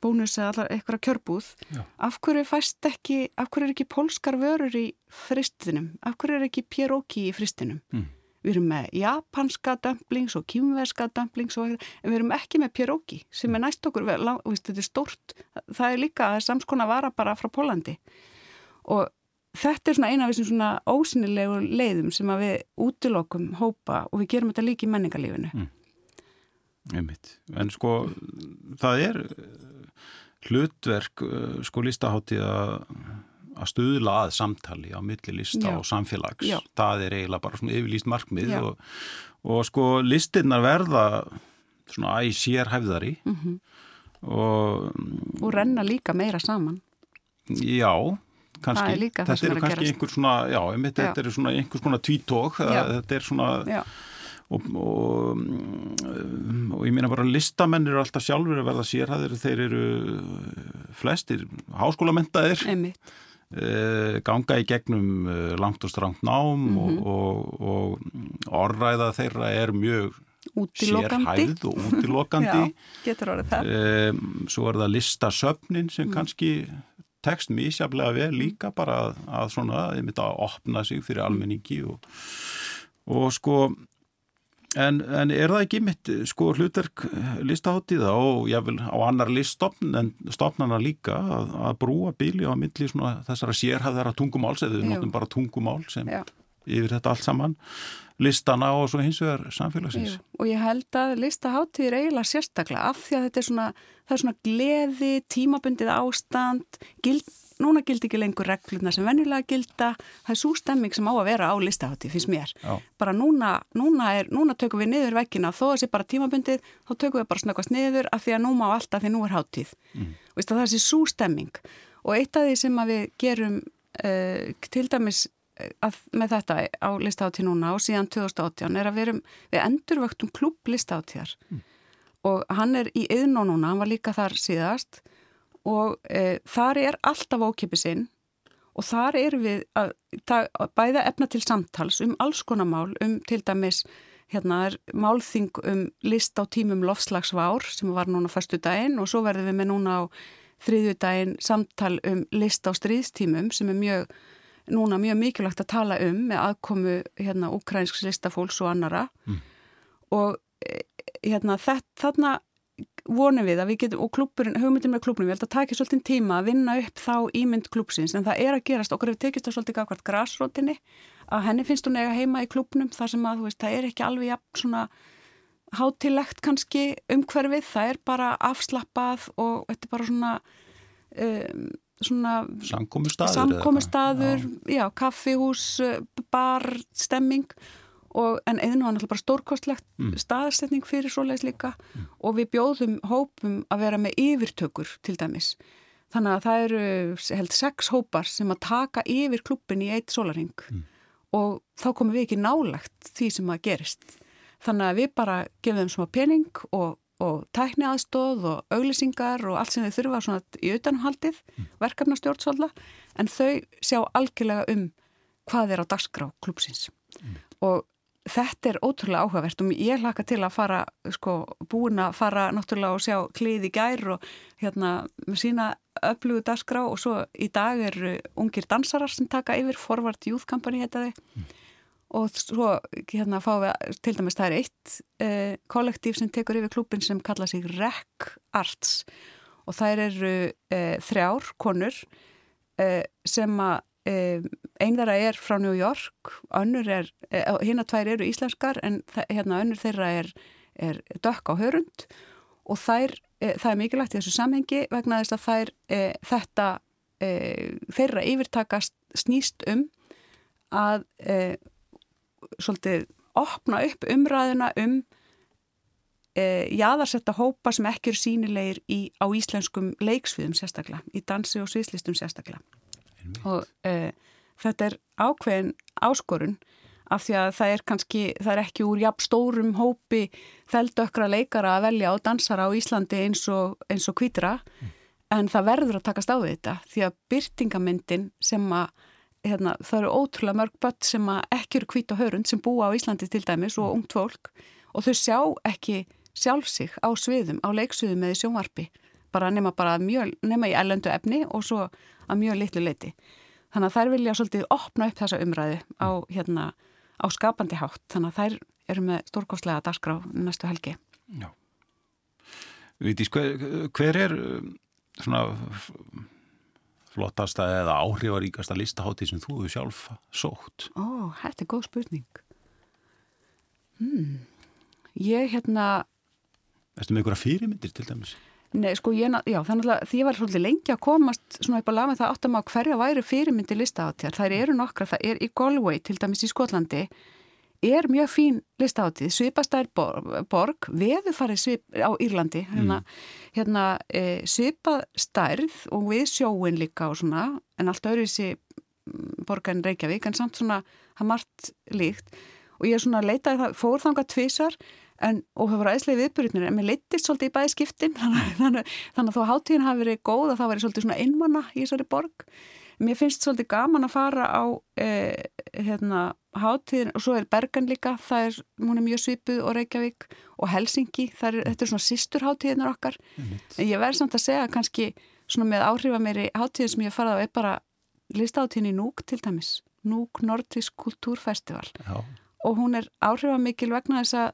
bónus eða allar eitthvað kjörbúð Já. af hverju fæst ekki, af hverju er ekki polskar vörur í fristinum af hverju er ekki pierogi í fristinum mm við erum með japanska dömplings og kýmverska dömplings og við erum ekki með pierogi sem er næst okkur, við, þetta er stort það er líka, samskona vara bara frá Pólandi og þetta er svona eina af þessum svona ósynilegu leiðum sem að við útilokum hópa og við gerum þetta líka í menningarlífinu. Mm. Einmitt, en sko það er hlutverk sko lístaháttíð að að stuðla að samtali á millilista og samfélags. Já. það er eiginlega bara svona yfirlýst markmið og, og sko listinnar verða svona æg sér hæfðari mm -hmm. og og renna líka meira saman. Já, kannski. Þetta eru kannski einhver svona já, einmitt, já. þetta eru svona einhvers svona tvítók þetta er svona Og, og, og ég minna bara listamenn eru alltaf sjálfur að verða sérhæðir þeir eru flestir háskólamentaðir einmitt ganga í gegnum eh, langt og strangt nám mm -hmm. og, og orðræða þeirra er mjög sérhæð og útilokandi. Svo er það listasöfnin sem mm. kannski tekst mísjaflega vel líka bara að, að svona, ég myndi að opna sig fyrir almenningi og, og sko En, en er það ekki mitt sko hlutverk listaháttíða og ég vil á annar liststofnana líka að, að brúa bíli á milli þessara sérhæðara tungumáls eða við notum bara tungumál sem Já. yfir þetta allt saman listana og svo hins vegar samfélagsins. Jú. Og ég held að listaháttíð er eiginlega sérstaklega af því að þetta er svona, er svona gleði, tímabundið ástand, gild núna gildi ekki lengur regluna sem venjulega gilda, það er svo stemming sem á að vera á listahátti, finnst mér. Já. Bara núna, núna, er, núna tökum við niður vekkina, þó að það sé bara tímabundið, þá tökum við bara snöggast niður af því að nú má alltaf því nú er háttíð. Mm. Vist, það er svo stemming og eitt af því sem við gerum uh, til dæmis eh, að, með þetta á listahátti núna og síðan 2018 er að við, erum, við endurvöktum klubb listaháttíðar mm. og hann er í yðnó núna, hann var líka þar síðast og e, þar er alltaf ókipisinn og þar er við að, að bæða efna til samtals um alls konar mál, um til dæmis hérna er málþing um list á tímum lofslagsvár sem var núna fyrstu daginn og svo verðum við með núna á þriðju daginn samtal um list á stríðstímum sem er mjög, núna mjög mikilvægt að tala um með aðkomu hérna ukrainsks listafólks og annara mm. og e, hérna þarna vonum við að við getum, og klúpurinn, hugmyndin með klúpurinn, við heldum að taka svolítið tíma að vinna upp þá ímynd klúpsins, en það er að gerast, okkur hefur tekist það svolítið gafkvært grásrótinni, að henni finnst hún eiga heima í klúpnum þar sem að, þú veist, það er ekki alveg jafn svona hátilegt kannski umhverfið, það er bara afslappað og þetta er bara svona um, svona samkomiðstaður, samkomiðstaður já. já, kaffihús, bar stemming og, en eðinu var náttúrulega bara stórkostlegt mm. staðsetning fyrir svoleiðis líka mm. og við bjóðum hópum að vera með yfirtökur til dæmis þannig að það eru held sex hópar sem að taka yfir klubbin í eitt solaring mm. og þá komum við ekki nálagt því sem að gerist þannig að við bara gefum þeim svona pening og, og tækni aðstóð og auglisingar og allt sem þau þurfa svona í auðanumhaldið mm. verkefnastjórnsvalda en þau sjá algjörlega um hvað er á dagskrá klúpsins mm. og þetta er ótrúlega áhugavert og ég hlaka til að fara, sko, búin að fara náttúrulega og sjá klið í gær og hérna með sína öflugu dagskrá og svo í dag eru ungir dansarar sem taka yfir Forward Youth Company heitaði mm. og svo hérna fáum við til dæmis það er eitt eh, kollektív sem tekur yfir klubin sem kalla sig Rec Arts og það eru eh, þrjár konur eh, sem að einn þeirra er frá New York önnur er, hérna tvær eru íslenskar en hérna önnur þeirra er, er dökk á hörund. Og þær, e, það er mikilvægt í þessu samhengi vegna þess að þær e, þetta e, þeirra yfirtakast snýst um að svolítið opna upp umræðina um jáðarsetta hópa sem ekki eru sínilegir í, á íslenskum leiksviðum sérstaklega, í dansi og sviðslistum sérstaklega. Og uh, þetta er ákveðin áskorun af því að það er kannski, það er ekki úr jafn stórum hópi þeldökra leikara að velja og dansara á Íslandi eins og, eins og kvítira mm. en það verður að takast á þetta því að byrtingamyndin sem að hérna, það eru ótrúlega mörg börn sem ekki eru kvít og hörund sem búa á Íslandi til dæmis og ungt fólk og þau sjá ekki sjálf sig á sviðum, á leiksviðum eða sjónvarpi bara nema, bara mjög, nema í ellendu efni og svo að mjög litlu leiti. Þannig að þær vilja svolítið opna upp þessa umræðu á, hérna, á skapandi hátt. Þannig að þær eru með stórkostlega dagskrá næstu helgi. Já. Vitís, hver, hver er um, svona flottasta eða áhrifaríkasta listahátti sem þú hefur sjálf sótt? Ó, þetta er góð spurning. Hmm. Ég hérna... Erstu með einhverja fyrirmyndir til dæmis? Nei, sko, ég, já, þannig að því var svolítið lengi að komast svona upp á laga með það áttum að hverja væri fyrirmyndi listaháttjar. Það eru nokkra, það er í Galway, til dæmis í Skotlandi, er mjög fín listaháttið, svipastær borg, veðu farið svip á Írlandi, hérna, mm. hérna e, svipastærð og við sjóin líka og svona, en allt öðruvísi mm, borgarinn Reykjavík, en samt svona, það margt líkt og ég er svona að leita, fór þanga tvísar, en, og það voru aðeinslega viðbyrjunir en mér leittist svolítið í bæði skiptin þannig, þannig, þannig að þó háttíðin hafi verið góð að það væri svolítið svona einmanna í þessari borg. Mér finnst svolítið gaman að fara á eh, hérna, háttíðin og svo er Bergen líka það er, er mjög svipuð og Reykjavík og Helsingi, er, þetta er svona sístur háttíðinar okkar en ég verð samt að segja kannski svona með áhrifa meiri háttíðin sem ég farað á er bara listáttíðin í Núk til dæmis Núk Nordisk Kultúrfestival. Já. og hún er áhrifamikil vegna þess að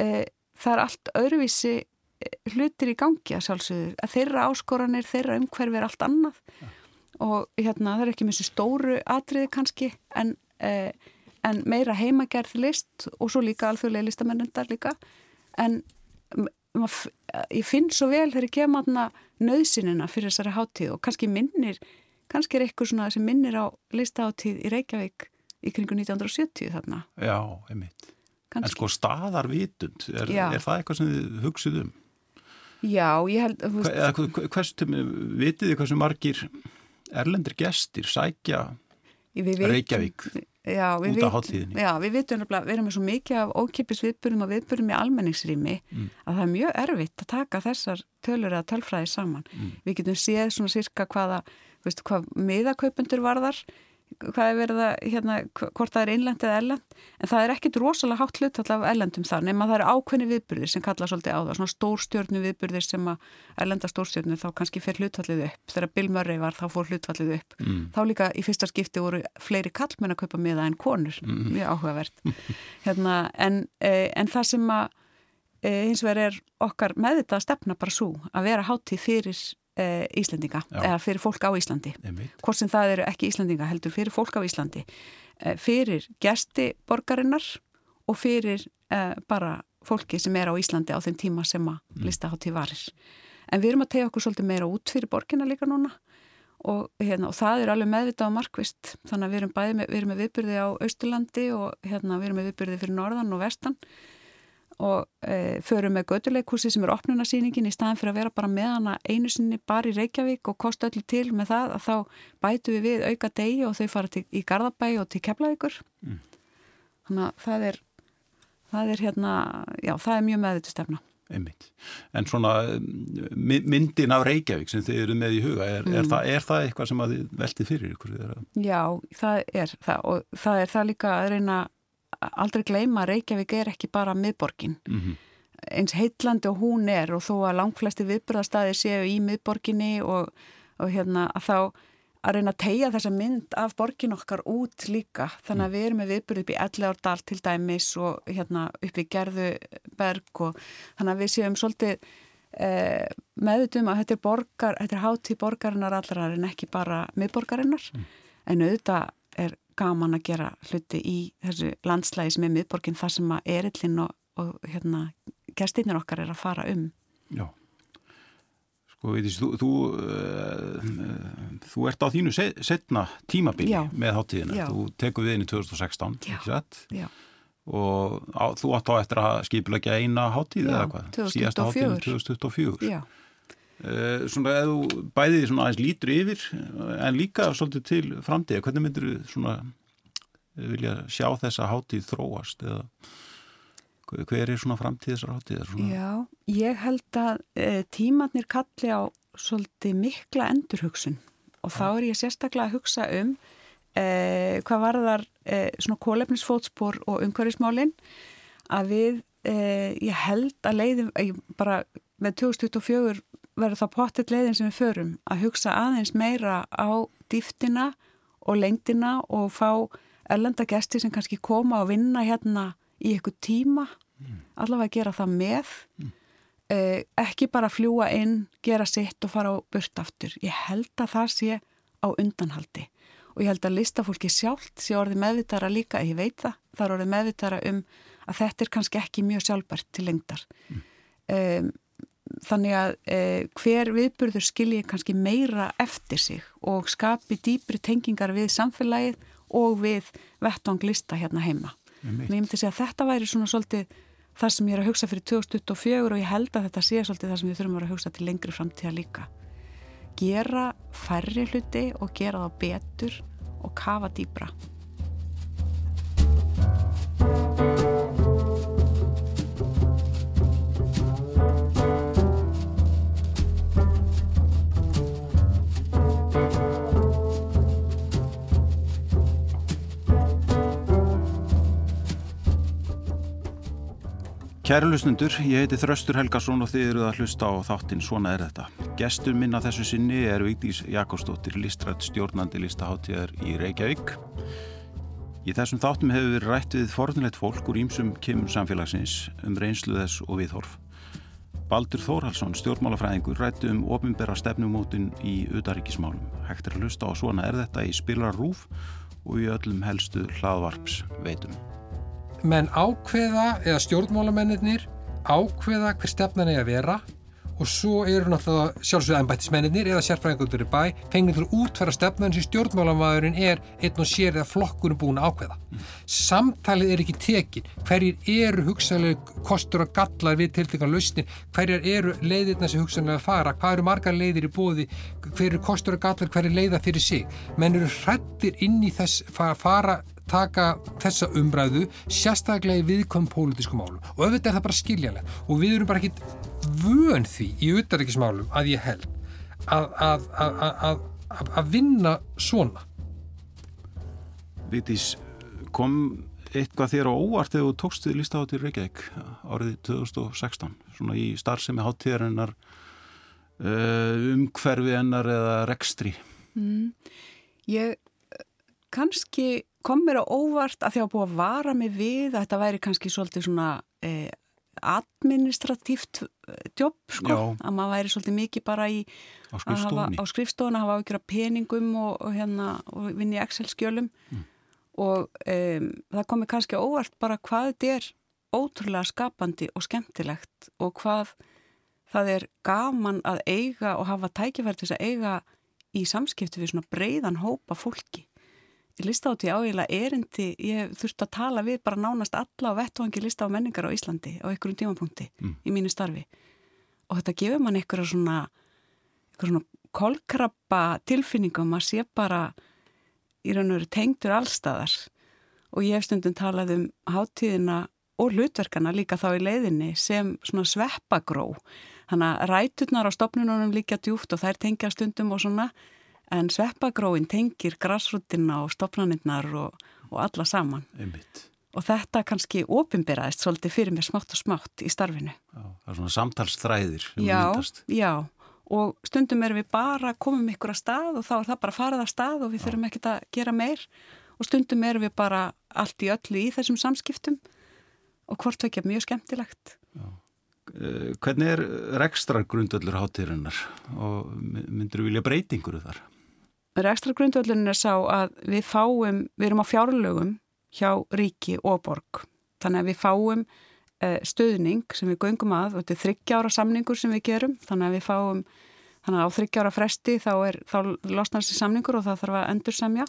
e, það er allt öðruvísi e, hlutir í gangi að sjálfsögðu. Að þeirra áskoranir, þeirra umhverfi er allt annað. Ja. og hérna það er ekki mjög stóru atriði kannski en, e, en meira heimagerð list og svo líka alþjóðlega listamennundar líka. En ég finn svo vel þegar ég kem aðna nöðsinina fyrir þessari háttíð og kannski minnir kannski er eitthvað svona sem minnir á listaháttíð í Reykjavík í kringu 1970 þarna. Já, einmitt Kannski. En sko staðarvitund, er, er það eitthvað sem þið hugsið um? Já, ég held... Vitið þið hversu margir erlendir gestir sækja við Reykjavík já, út af háttíðinni? Já, við vitum við erum með svo mikið af ókipis viðbörjum og viðbörjum í almenningsrými mm. að það er mjög erfitt að taka þessar tölur eða tölfræði saman. Mm. Við getum séð svona sirka hvaða, veistu, hvað miðakaupundur varðar hvað er verið að, hérna, hvort það er innlend eða ellend, en það er ekkit rosalega hátt hlut af ellendum þar, nema það eru ákveðni viðbyrðir sem kalla svolítið á það, svona stórstjórnu viðbyrðir sem að ellenda stórstjórnu þá kannski fer hlutfallið upp, þegar Bill Murray var þá fór hlutfallið upp, mm. þá líka í fyrsta skipti voru fleiri kallmenn að kaupa miða en konur, mm. mjög áhugavert hérna, en, eh, en það sem að eh, hins vegar er okkar meðvitað að stefna bara svo að vera hátíð fyrir e, Íslendinga Já. eða fyrir fólk á Íslandi hvort sem það eru ekki Íslendinga heldur fyrir fólk á Íslandi e, fyrir gesti borgarinnar og fyrir e, bara fólki sem er á Íslandi á þeim tíma sem að mm. listahátti varir. En við erum að tegja okkur svolítið meira út fyrir borgina líka núna og, hérna, og það er alveg meðvitað á markvist þannig að við erum, með, við erum með viðbyrði á Austurlandi og hérna, við erum með viðbyrði fyrir Norðan og Vestan og e, förum með göduleikúsi sem er opnunarsýningin í staðan fyrir að vera bara með hana einu sinni bara í Reykjavík og kosta öllu til með það að þá bætu við við auka degi og þau fara til, í Garðabæ og til Keflavíkur mm. þannig að það er það er hérna, já það er mjög meðvitu stefna Einmitt. En svona myndin af Reykjavík sem þið eru með í huga, er, mm. er, það, er það eitthvað sem að þið veltið fyrir ykkur? Já, það er það og það er það líka að reyna aldrei gleyma að Reykjavík er ekki bara miðborgin. Mm -hmm. Eins heitlandi og hún er og þó að langflesti viðbröðastæðir séu í miðborginni og, og hérna að þá að reyna að tegja þessa mynd af borgin okkar út líka þannig að mm. við erum með viðbúrið upp í Ellegárdal til dæmis og hérna upp í Gerðuberg og þannig að við séum svolítið eh, meðutum að þetta er borgar, þetta er hátíð borgarinnar allra en ekki bara miðborgarinnar mm. en auðvitað gaman að gera hluti í þessu landslægi sem er miðborgin þar sem að erillin og, og hérna gæstinnir okkar er að fara um Já Sko, veitis, þú, þú, uh, þú ert á þínu setna tímabili Já. með háttíðina. Já. Þú tekur við inn í 2016, ekki sett? Já. Og á, þú átt á eftir að skipilegja eina háttíð eða hvað? 2024. Síðasta háttíðin 2024. Já. Uh, svona, eða þú bæðið svona aðeins lítur yfir, en líka svolítið til framtíða. Hvernig myndir þú svona vilja sjá þessa háttíð þróast eða hver er svona framtíðisar hátíðar? Já, ég held að e, tímatnir kalli á svolítið mikla endurhugsun og þá er ég sérstaklega að hugsa um e, hvað var þar e, svona kólefnisfótspor og umhverfismálinn að við, ég held að leiðum, bara með 2024 verður það pottitt leiðin sem við förum. Að hugsa aðeins meira á dýftina og lengdina og fá erlenda gesti sem kannski koma og vinna hérna í eitthvað tíma. Mm. allavega gera það með. Mm. eh, ekki bara fljúa inn gera sitt og fara á burt aftur. Ég held að það sé á undanhaldi. Og ég held að listafólki sjálft sé orðið meðvitara líka, ég veit það. Það er orðið meðvitara um að þetta er kannski ekki mjög sjálfbært til lengdar. Mm. Þannig að eh, hver viðburður skilji kannski meira eftir sig og skapi dýpri tengingar við samfélagið og við vettvang lista hérna heima. Ég myndi segja að þetta væri svona svolítið það sem ég er að hugsa fyrir 2024 og ég held að þetta sé svolítið það sem við þurfum að hugsa til lengri framtíða líka. Gera færri hluti og gera það betur og kafa dýbra Kæru lusnundur, ég heiti Þröstur Helgarsson og þið eruð að hlusta á þáttinn Svona er þetta. Gestur minna þessu sinni er Vigdís Jakobsdóttir, listrætt stjórnandi listaháttíðar í Reykjavík. Í þessum þáttum hefur við rætt við fornilegt fólk úr ímsum kemur samfélagsins um reynslu þess og viðhorf. Baldur Þórhalsson, stjórnmálafræðingur, rættu um ofinbera stefnumótin í udaríkismálum. Hægt er að hlusta á Svona er þetta í Spilar Rúf og í öllum helstu hlaðvarps veitum menn ákveða eða stjórnmálamennir ákveða hver stefnan er að vera og svo eru náttúrulega sjálfsögða ennbættismennir eða sérfræðingundur í bæ fengið til að útfæra stefnan sem stjórnmálamæðurinn er einn og sér eða flokkunum búin að ákveða. Mm. Samtalið er ekki tekin. Hverjir eru hugsanlega kostur og gallar við tiltekan lausnir? Hverjir eru leiðirna sem hugsanlega fara? Hvað eru margar leiðir í bóði? Hver eru kostur og gallar? Hver er leiða fyrir sig? Menn eru hrættir inn í þess fara taka þessa umræðu sérstaklega í viðkom pólitískum málum. Og auðvitað er það bara skiljanlega og við erum bara ekkit vön því í auðvitaðrikismálum að ég held að, að, að, að vinna svona. Vitís, kom eitthvað þér á óvart þegar þú tókst þið lístaháttir Reykjavík árið 2016 svona í starfsemi háttíðarinnar uh, umhverfi ennar eða rekstri? Mm, Ég kannski kom mér á óvart að því að búið að vara mig við að þetta væri kannski svolítið svona eh, administratíft jobb sko, Já. að maður væri svolítið mikið bara í á skrifstofuna, hafa ákjöra peningum og, og hérna, og vinni Excel skjölum mm. og um, það komi kannski óvart bara hvað þetta er ótrúlega skapandi og skemmtilegt og hvað það er gaman að eiga og hafa tækifæri til að eiga í samskipti við svona breiðan hópa fólki. Listáti áeiginlega erindi, ég þurfti að tala við bara nánast alla á vettvangi lista á menningar á Íslandi á einhverjum tímapunkti mm. í mínu starfi. Og þetta gefur mann einhverja svona, svona kolkrabba tilfinningum að sé bara í raun og veru tengdur allstaðar og ég hef stundum talað um hátíðina og hlutverkana líka þá í leiðinni sem svona sveppagró. Þannig að ræturnar á stopnunum líka djúft og þær tengja stundum og svona en sveppagróin tengir grassrútina og stopnaninnar og, og alla saman Einmitt. og þetta kannski ofinberaðist svolítið fyrir mér smátt og smátt í starfinu Já, það er svona samtalsþræðir Já, já og stundum erum við bara að koma um ykkur að stað og þá er það bara að fara það að stað og við þurfum ekkert að gera meir og stundum erum við bara allt í öllu í þessum samskiptum og hvort er mjög skemmtilegt. Já. Eh, hvernig er rekstra grundöllur hátíðurinnar og myndur þú vilja breytingur þar? Rekstra grundöllurinn er sá að við fáum, við erum á fjárlögum hjá ríki og borg. Þannig að við fáum eh, stöðning sem við göngum að þetta er þryggjára samningur sem við gerum. Þannig að við fáum, þannig að á þryggjára fresti þá, er, þá losnar þessi samningur og það þarf að endur semja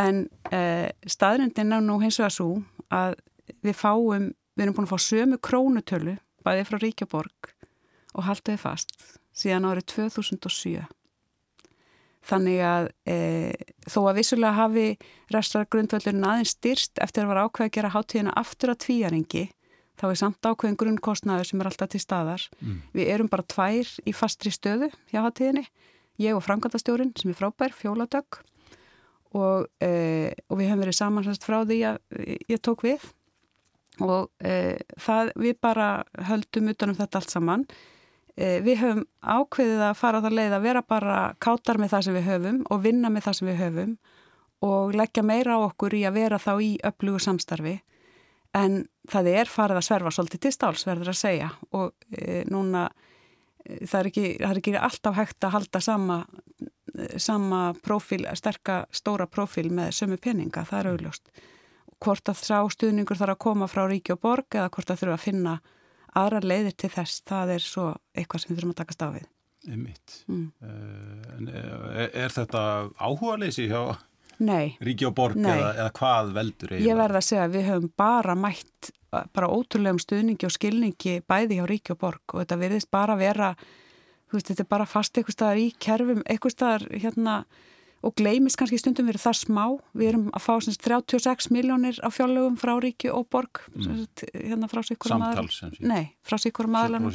en eh, staðrindin er nú hins vegar svo að við fáum, við erum búin að fá sömu krónutölu bæði frá Ríkjaborg og haldaði fast síðan árið 2007 þannig að e, þó að vissulega hafi restargrundvöldurinn aðeins styrst eftir að vera ákveð að gera hátíðina aftur að tvíjaringi þá er samt ákveðin grunnkostnaður sem er alltaf til staðar. Mm. við erum bara tvær í fastri stöðu hjá hátíðinni. Ég og framkvæmtastjórin sem er frábær, fjóladögg og, e, og við hefum verið samansast frá því að ég tók við. Og e, það, við bara höldum utanum þetta allt saman. e, við höfum ákveðið að fara það leið að vera bara kátar með það sem við höfum og vinna með það sem við höfum og leggja meira á okkur í að vera þá í öflugu samstarfi. En það er farið að sverfa svolítið til stáls verður að segja. Og e, núna e, það er, ekki, það er ekki alltaf hægt að halda sama sama profil, sterka stóra profil með sömu peninga, það er augljóst. Hvort að sá stuðningur þarf að koma frá ríki og borg eða hvort að þurfa að finna aðra leiðir til þess, það er svo eitthvað sem við þurfum að taka stafið mm. uh, er, er þetta áhuga leysi hjá Nei. ríki og borg eða, eða hvað veldur eiginlega? Ég verða að segja að við höfum bara mætt bara ótrúlegum stuðningi og skilningi bæði hjá ríki og borg og þetta verðist bara vera veist, þetta er bara fast eitthvað staðar í kerfum, eitthvað staðar hérna og gleimist kannski stundum verið það smá. Við erum að fá semst, 36 miljónir á fjárlögum frá ríki og borg mm. semst, hérna frá sikkurum aðal nei, frá sikkurum aðal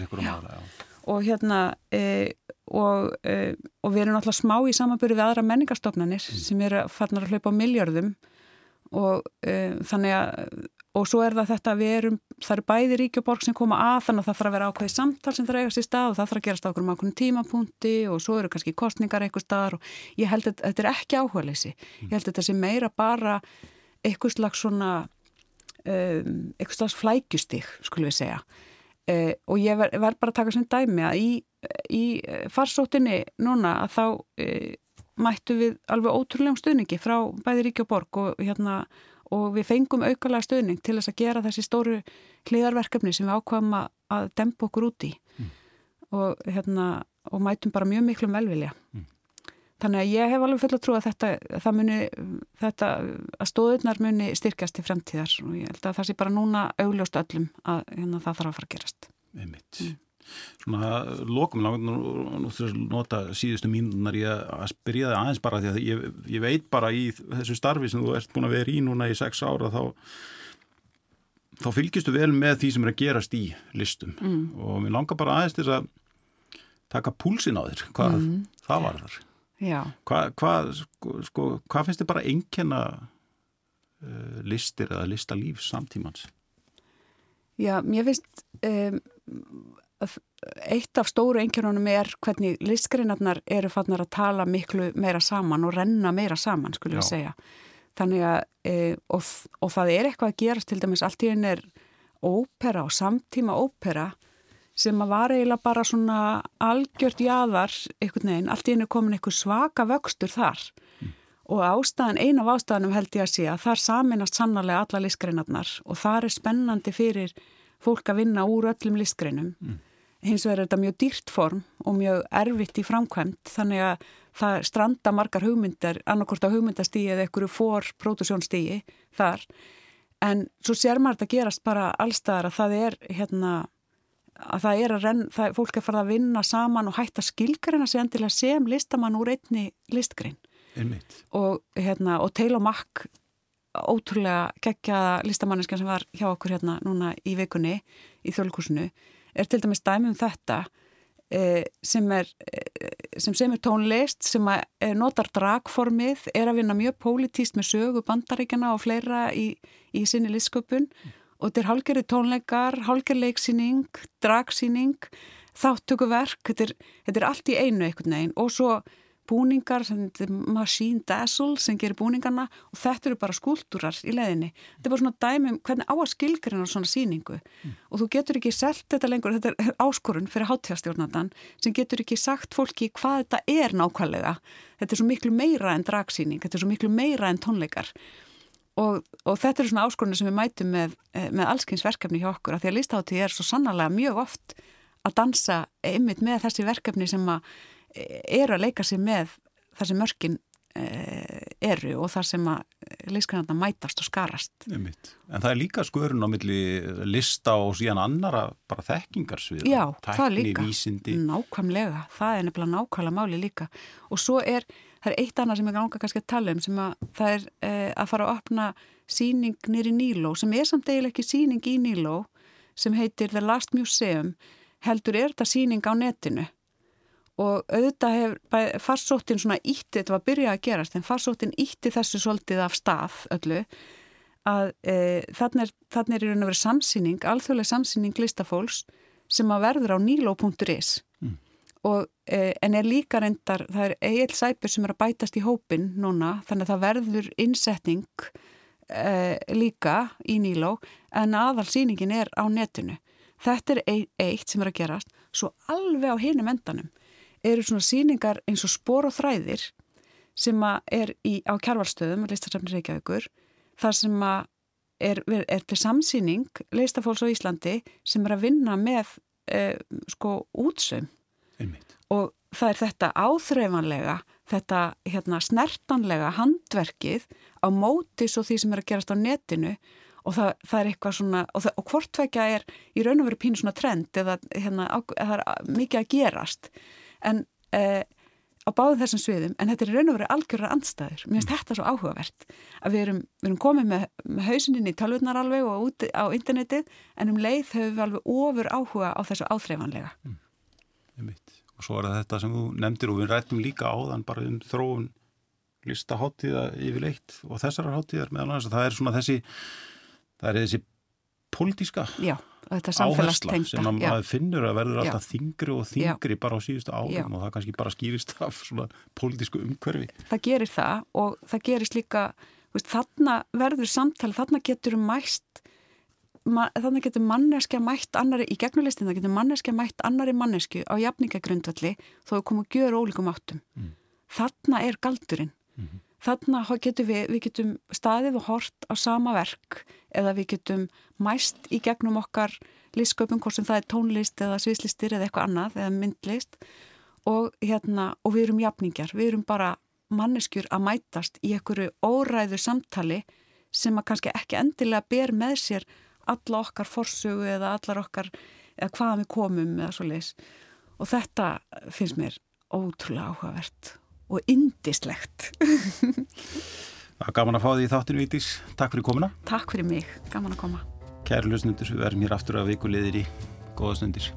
og hérna e, og, e, og við erum náttúrulega smá í samanbyrju við aðra menningarstofnanir mm. sem eru farnar að hlaupa á miljardum og e, þannig að og svo er það þetta að við erum, það eru bæði ríkjuborg sem koma að þannig að það þarf að vera ákveði samtal sem það eigast í stað og það þarf að gerast á okkur um ákveðin tímapunkti og svo eru kannski kostningar eitthvað staðar og ég held að þetta er ekki áhuga leysi. Ég held að þetta sé meira bara eitthvað slags svona, um, eitthvað slags flækjustík, skulum við segja. Uh, og ég verð ver bara að taka sem dæmi að í, í farsóttinni núna að þá uh, mættu við alveg ótrúlegum stuðningi frá bæði ríkjuborg og hérna og við fengum aukalega stöðning til þess að gera þessi stóru hlýðarverkefni sem við ákvæmum að dempa okkur úti mm. og, hérna, og mætum bara mjög miklum velvilja. Mm. Þannig að ég hef alveg full að trúa að þetta, muni, þetta að stóðunar muni styrkjast í fremtíðar og ég held að það sé bara núna augljóst öllum að hérna, það þarf að fara að gerast. Einmitt. Mm. Svona lokum nú þurfum að nota síðustu mínunar ég að spyrja það aðeins bara því að ég, ég veit bara í þessu starfi sem þú ert búin að vera í núna í sex ára þá þá fylgistu vel með því sem er að gerast í listum mm. og mér langar bara aðeins til að taka púlsin á þér, hvað mm. það var þar hvað hva, sko, sko, hva finnst þið bara einnkjana uh, listir eða listalíf samtímans? Já, mér finnst um, eitt af stóru engjörunum er hvernig listgrinarnar eru fannar að tala miklu meira saman og renna meira saman, skulle við segja. Þannig að, e, og, og það er eitthvað að gerast, til dæmis allt í einn er ópera og samtíma ópera sem að var eiginlega bara svona algjört jáðar, einhvern veginn, allt í einn er komin einhver svaka vöxtur þar mm. og ástæðan, eina af ástæðanum held ég að sé að þar saminast sannarlega alla listgreinarnar og þar er spennandi fyrir fólk að vinna úr öllum listgreinum mm. Hins vegar er þetta mjög dýrt form og mjög erfitt í framkvæmt þannig að það stranda margar hugmyndar annarkort á hugmyndastígi eða einhverju fór pródusjónstígi þar en svo sér maður þetta gerast bara allstaðar að það er hérna að það er að renn, það, fólk er farið að vinna saman og hætta skilgreina sig endilega sem listamann úr einni listgrein Einmitt. og hérna og Taylor Mack ótrúlega geggjaða listamanniska sem var hjá okkur hérna núna í vikunni í þjóðlíkusinu er til dæmis dæmi um þetta e, sem er e, sem semur tónlist sem e, notar dragformið er að vinna mjög pólitíst með sögu bandaríkjana og fleira í, í sinni listsköpun. Mm og þetta er hálgerði tónleikar, hálgerleiksýning, dragsýning, þáttökuverk, þetta er, þetta er allt í einu einhvern veginn. Og svo búningar Machine Dazzle sem gerir búningarna og þetta eru bara skúltúrar í leðinni. Þetta er bara svona dæmi um hvernig á að skilgreina svona síningu mm. og þú getur ekki selt þetta lengur, þetta er áskorun fyrir háttíðastjórnandan sem getur ekki sagt fólki hvað þetta er nákvæmlega. Þetta er svo miklu meira en dragsýning, þetta er svo miklu meira en tónleikar Og, og þetta er svona áskorunni sem við mætum með, eh, með allskynnsverkefni hjá okkur að því að lístáttíð er svo sannarlega mjög oft að dansa einmitt með þessi verkefni sem að eru að leika sig með þar sem mörkin eh, eru og þar sem að lískanarna mætast og skarast. Einmitt. En það er líka skurun á milli lista og síðan annara bara þekkingarsvið. Já, Tækni, það líka. Vísindi. Nákvæmlega, það er nefnilega nákvæmlega máli líka og svo er það er eitt annað sem ég ganga kannski að tala um sem að það er eh, að fara að opna síning nýri Níló sem er samt eiginlega ekki síning í Níló sem heitir The Last Museum heldur er þetta síning á netinu og auðvitað hefur farsóttin svona ítti, þetta var að byrja að gerast en farsóttin ítti þessu svolítið af stað öllu að e, þannig er, í raun og verið samsýning, alþjóðlega samsýning listafólks sem að verður á níló.is mm. Og, e, en er líka reyndar, það er eigil sæpur sem er að bætast í hópin núna þannig að það verður innsetning e, líka í Níló en aðal síningin er á netinu. Þetta er eitt sem er að gerast, svo alveg á hinum endanum eru svona síningar eins og spór og þræðir sem er í, á kjárvalstöðum, listasafni Reykjavíkur, þar sem er, er til samsýning leistafólks á Íslandi sem er að vinna með eh, sko útsum Einmitt. og það er þetta áþreifanlega, þetta hérna, snertanlega handverkið á mótis og því sem er að gerast á netinu og það, það er eitthvað svona, og, það, og hvortvekja er í raun og veru pínu svona trend eða hérna, það er mikið að gerast en eh, á báðum þessum sviðum, en þetta er raun og veru algjörðar andstæður, mér finnst mm. þetta svo áhugavert að við erum, við erum komið með, með hausininn í talvurnar alveg og út á internetið en um leið höfum við alveg ofur áhuga á þessu áþreifanlega. Mm. Og svo er þetta sem þú nefndir og við rættum líka áðan bara um þróun listaháttíða yfirleitt og þessar háttíðar meðal annars. Það er svona þessi það er þessi pólitíska áhersla sem maður finnur að verður alltaf þingri og þingri Já. bara á síðustu árum og það kannski bara skýrist af svona pólitísku umhverfi Það gerir það og það gerist líka veist, þarna verður samtali, þarna getur mæst þannig getur manneskja mætt annari í gegnulistin, það getur manneskja mætt annari mannesku á jafningagrundvalli þó að koma að gjöra ólíkum áttum mm. þarna er galdurinn mm -hmm. Þarna getur við, við getum staðið og hort á sama verk eða við getum mæst í gegnum okkar listsköpum, hvort sem það er tónlist eða sviðslistir eða eitthvað annað eða myndlist. Og hérna og við erum jafningar, við erum bara manneskjur að mætast í einhverju óræðu samtali sem að kannski ekki endilega ber með sér alla okkar forsögu eða allar okkar eða hvaðan við komum eða svo leis og þetta finnst mér ótrúlega áhugavert og indislegt gaman að fá því í þáttinu Vítis Takk fyrir komuna. Takk fyrir mig, gaman að koma. Kæri lusnundur, við verðum hér aftur að vikulegðir í góða stundir